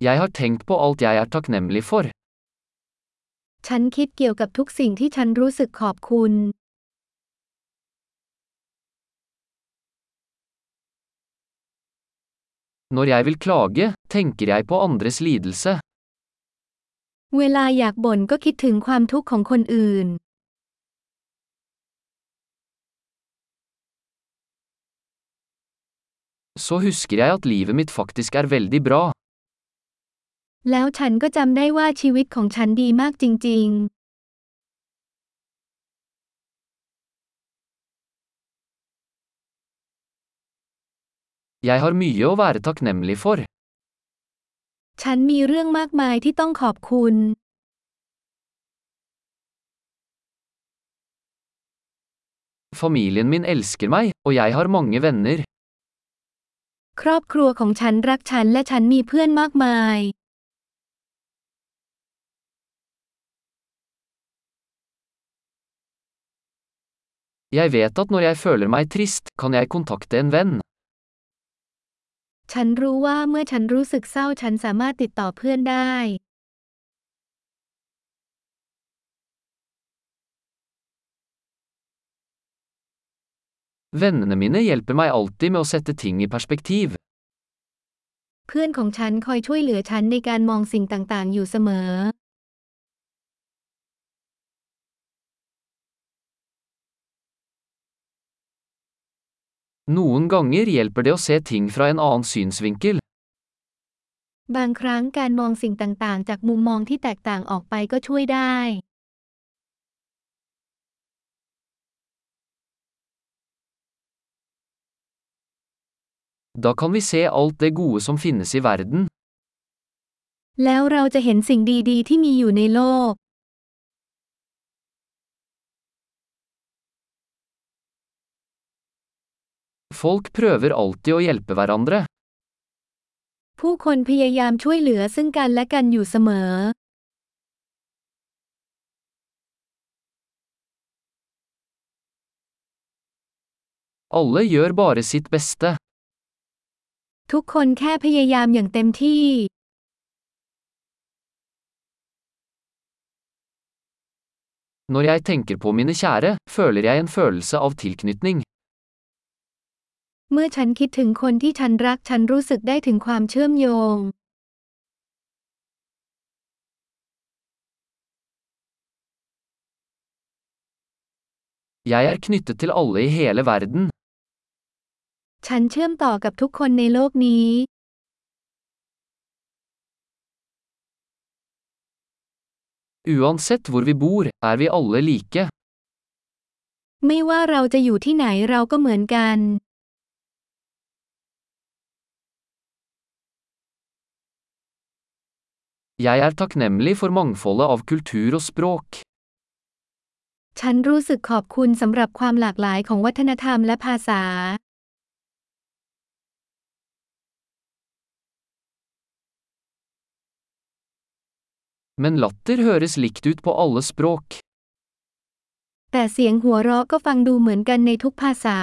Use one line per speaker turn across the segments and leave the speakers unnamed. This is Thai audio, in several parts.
Jeg har tenkt på alt jeg er takknemlig for.
ฉันคิดเกี่ยวกับทุกสิ่งที่ฉันรู้สึกขอบคุณ
Når jeg vil klage, tenker jeg på andres lidelse.
เวลาอยากบ่นก็คิดถึงความทุกข์ของคนอื่น
Så husker jeg at livet mitt faktisk er veldig bra.
แล้วฉันก็จำได้ว่าชีวิตของฉันดีมากจริง
Jeg har mye å være takknemlig for.
ๆฉันมีเรื่องมากมายที่ต้องขอบคุณ
Familien min elsker meg, og jeg har mange venner.
ครอบครัวของฉันรักฉันและฉันมีเพื่อนมากมาย
Jeg vet at når jeg føler meg trist, kan jeg kontakte en venn.
ฉันรู้ว่าเมื่อฉันรู้สึกเศร้าฉันสามารถติดต่อเพื่อนได้
Vennene mine hjelper meg alltid med å sette ting i perspektiv.
เพื่อนของฉันคอยช่วยเหลือฉันในการมองสิ่งต่าง ๆ อยู่เสมอ
Noen ganger hjelper det å se ting fra en annen synsvinkel.
บางครั้งการมองสิ่งต่างๆ จากมุมมองที่แตกต่างออกไปก็ช่วยได้
Da kan vi se alt det gode som finnes i verden.
แล้วเราจะเห็นสิ่งดีๆ ที่มีอยู่ในโลก
Folk prøver alltid å hjelpe hverandre.
ผู้คนพยายามช่วยเหลือซึ่งกันและกันอยู่เสมอ
Alle gjør bare sitt beste.
ทุกคนแค่พยายามอย่างเต็มที่
Når jeg tenker på mine kjære, føler jeg en følelse av tilknytning.
เมื่อฉันคิดถึงคนที่ฉันรักฉันรู้สึกได้ถึงความเชื่อมโยง
Jeg er knyttet til alle i hele verden.
ฉันเชื่อมต่อกับทุกคนในโลกนี้
Uansett hvor vi bor, er vi alle like.
ไม่ว่าเราจะอยู่ที่ไหนเราก็เหมือนกัน
Jeg er takknemlig for mangfoldet av kultur og språk.
ฉันรู้สึกขอบคุณสำหรับความหลากหลายของวัฒนธรรมและภาษา
Men latter høres likt ut på alle språk.
แต่เสียงหัวเราะก็ฟังดูเหมือนกันในทุกภาษา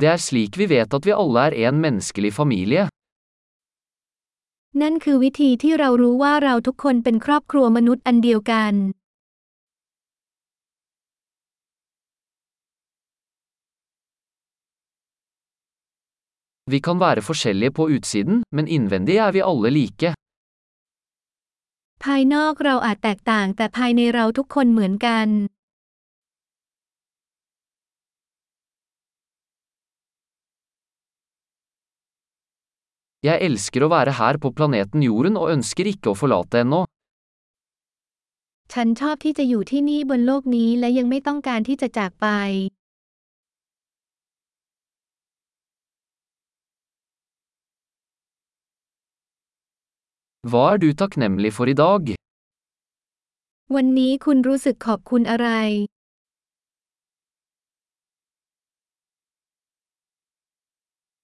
Det er slik vi vet at vi alle er en menneskelig familie.
นั่นคือวิธีที่เรารู้ว่าเราทุกคนเป็นครอบครัวมนุษย์อันเดียวกัน
Vi kan være forskjellige på utsiden, men innvendig er vi alle like.
ภายนอกเราอาจแตกต่างแต่ภายในเราทุกคนเหมือนกัน
Jeg elsker å være her på planeten Jorden og ønsker ikke å forlate ennå.
ฉันชอบที่จะอยู่ที่นี่บนโลกนี้และยังไม่ต้องการที่จะจากไป
Hva er du takknemlig for i dag?
วันนี้คุณรู้สึกขอบคุณอะไร